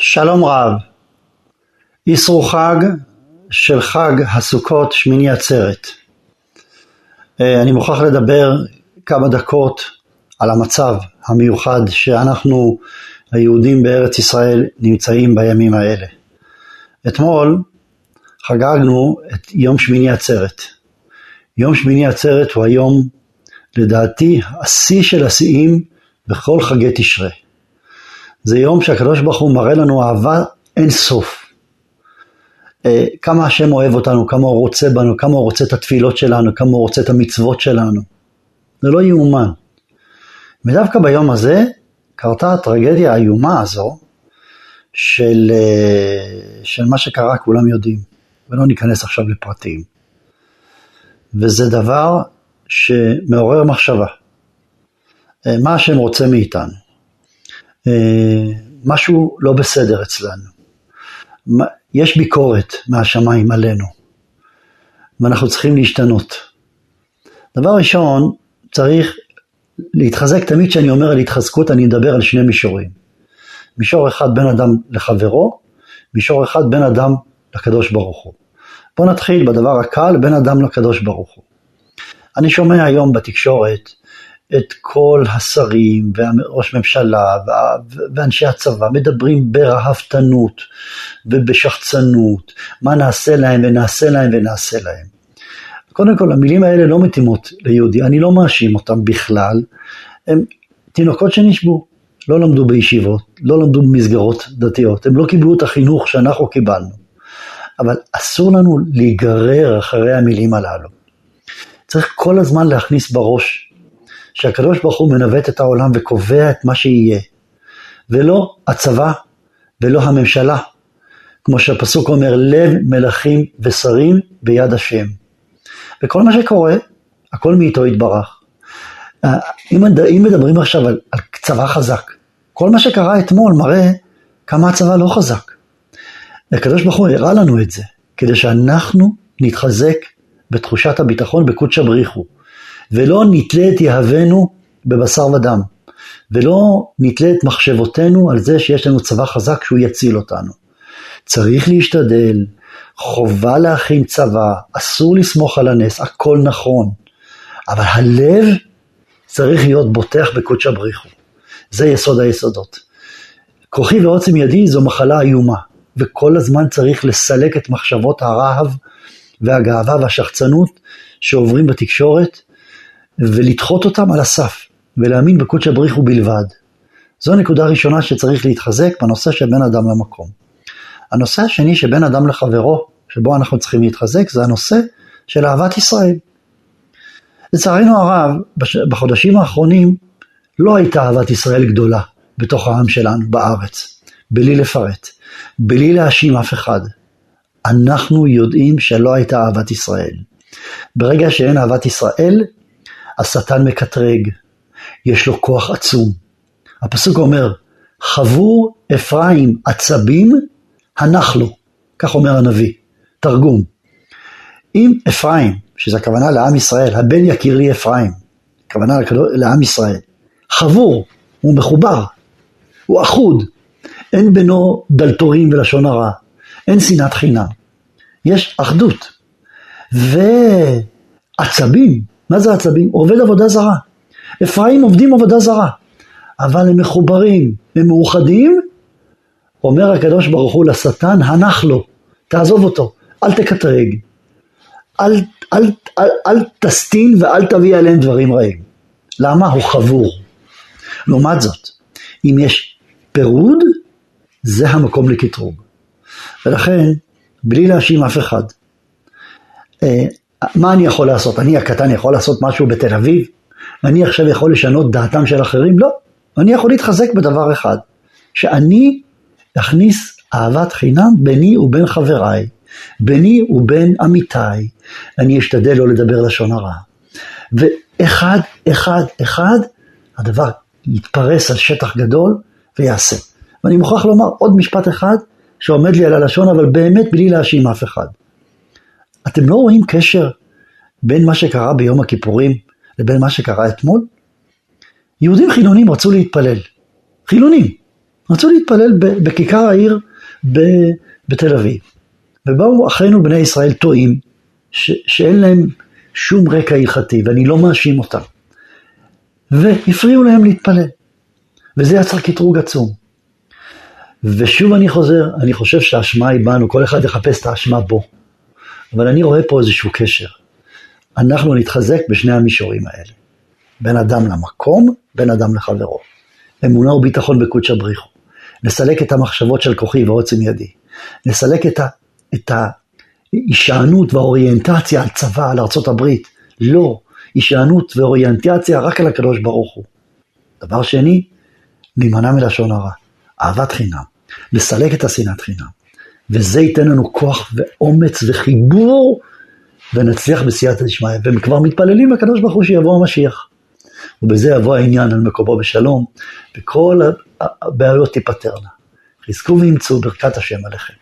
שלום רב, איסרו חג של חג הסוכות שמיני עצרת. אה, אני מוכרח לדבר כמה דקות על המצב המיוחד שאנחנו היהודים בארץ ישראל נמצאים בימים האלה. אתמול חגגנו את יום שמיני עצרת. יום שמיני עצרת הוא היום לדעתי השיא של השיאים בכל חגי תשרי. זה יום שהקדוש ברוך הוא מראה לנו אהבה אין סוף. אה, כמה השם אוהב אותנו, כמה הוא רוצה בנו, כמה הוא רוצה את התפילות שלנו, כמה הוא רוצה את המצוות שלנו. זה לא יאומן. ודווקא ביום הזה קרתה הטרגדיה האיומה הזו של, אה, של מה שקרה כולם יודעים, ולא ניכנס עכשיו לפרטים. וזה דבר שמעורר מחשבה. אה, מה השם רוצה מאיתנו? אה, משהו לא בסדר אצלנו. יש ביקורת מהשמיים עלינו, ואנחנו צריכים להשתנות. דבר ראשון, צריך להתחזק, תמיד כשאני אומר על התחזקות אני מדבר על שני מישורים. מישור אחד בין אדם לחברו, מישור אחד בין אדם לקדוש ברוך הוא. בואו נתחיל בדבר הקל, בין אדם לקדוש ברוך הוא. אני שומע היום בתקשורת את כל השרים וראש ממשלה ואנשי הצבא מדברים ברהבתנות ובשחצנות, מה נעשה להם ונעשה להם ונעשה להם. קודם כל המילים האלה לא מתאימות ליהודי, אני לא מאשים אותם בכלל, הם תינוקות שנשבו, לא למדו בישיבות, לא למדו במסגרות דתיות, הם לא קיבלו את החינוך שאנחנו קיבלנו, אבל אסור לנו להיגרר אחרי המילים הללו. צריך כל הזמן להכניס בראש שהקדוש ברוך הוא מנווט את העולם וקובע את מה שיהיה, ולא הצבא ולא הממשלה, כמו שהפסוק אומר, לב מלכים ושרים ביד השם. וכל מה שקורה, הכל מאיתו יתברך. אה, אם, מדברים עכשיו על, על צבא חזק, כל מה שקרה אתמול מראה כמה הצבא לא חזק. הקדוש ברוך הוא הראה לנו את זה, כדי שאנחנו נתחזק בתחושת הביטחון בקודשא בריחו. ולא נתלה את יהבנו בבשר ודם, ולא נתלה את מחשבותינו על זה שיש לנו צבא חזק שהוא יציל אותנו. צריך להשתדל, חובה להכין צבא, אסור לסמוך על הנס, הכל נכון, אבל הלב צריך להיות בוטח בקודשא בריחו. זה יסוד היסודות. כוחי ועוצם ידי זו מחלה איומה, וכל הזמן צריך לסלק את מחשבות הרהב והגאווה והשחצנות שעוברים בתקשורת, ולדחות אותם על הסף, ולהאמין בקודש הבריחו בלבד. זו נקודה ראשונה שצריך להתחזק בנושא של בין אדם למקום. הנושא השני שבין אדם לחברו, שבו אנחנו צריכים להתחזק, זה הנושא של אהבת ישראל. לצערנו הרב, בחודשים האחרונים לא הייתה אהבת ישראל גדולה בתוך העם שלנו בארץ, בלי לפרט, בלי להאשים אף אחד. אנחנו יודעים שלא הייתה אהבת ישראל. ברגע שאין אהבת ישראל, השטן מקטרג, יש לו כוח עצום. הפסוק אומר, חבור אפרים עצבים, הנח לו, כך אומר הנביא, תרגום. אם אפרים, שזה הכוונה לעם ישראל, הבן יכיר לי אפרים, הכוונה לעם ישראל, חבור, הוא מחובר, הוא אחוד, אין בינו דלתורים ולשון הרע, אין שנאת חינם, יש אחדות. ועצבים, מה זה עצבים? עובד עבודה זרה. אפרים עובדים עבודה זרה, אבל הם מחוברים, הם מאוחדים, אומר הקדוש ברוך הוא לשטן, הנח לו, תעזוב אותו, אל תקטרג, אל, אל, אל, אל, תסטין ואל תביא עליהם דברים רעים. למה? הוא חבור. לעומת זאת, אם יש פירוד, זה המקום לקטרוג. ולכן, בלי להאשים אף אחד, אה, מה אני יכול לעשות? אני הקטן יכול לעשות משהו בתל אביב? אני עכשיו יכול לשנות דעתם של אחרים? לא. אני יכול להתחזק בדבר אחד, שאני אכניס אהבת חינם ביני ובין חבריי, ביני ובין עמיתיי. אני אשתדל לא לדבר לשון הרע. ואחד, אחד, אחד, הדבר יתפרס על שטח גדול ויעשה. ואני מוכרח לומר עוד משפט אחד שעומד לי על הלשון, אבל באמת בלי להאשים אף אחד. אתם לא רואים קשר בין מה שקרה ביום הכיפורים לבין מה שקרה אתמול? יהודים חילונים רצו להתפלל. חילונים. רצו להתפלל בכיכר העיר בתל אביב. ובאו אחינו בני ישראל טועים, שאין להם שום רקע הלכתי, ואני לא מאשים אותם. והפריעו להם להתפלל. וזה יצר קטרוג עצום. ושוב אני חוזר, אני חושב שהאשמה היא בנו, כל אחד יחפש את האשמה בו. אבל אני רואה פה איזשהו קשר. אנחנו נתחזק בשני המישורים האלה. בין אדם למקום, בין אדם לחברו. אמונה וביטחון בקודש הבריחו. נסלק את המחשבות של כוחי ועוצם ידי. נסלק את, ה, את ההישענות והאוריינטציה על צבא, על ארצות הברית. לא, הישענות ואוריינטציה רק על הקדוש ברוך הוא. דבר שני, להימנע מלשון הרע. אהבת חינם. לסלק את השנאת חינם. וזה ייתן לנו כוח ואומץ וחיבור, ונצליח בסייעתא דשמיא. והם כבר מתפללים לקדוש ברוך הוא שיבוא המשיח. ובזה יבוא העניין על מקומו בשלום, וכל הבעיות תיפתרנה. חזקו ואמצו ברכת השם עליכם.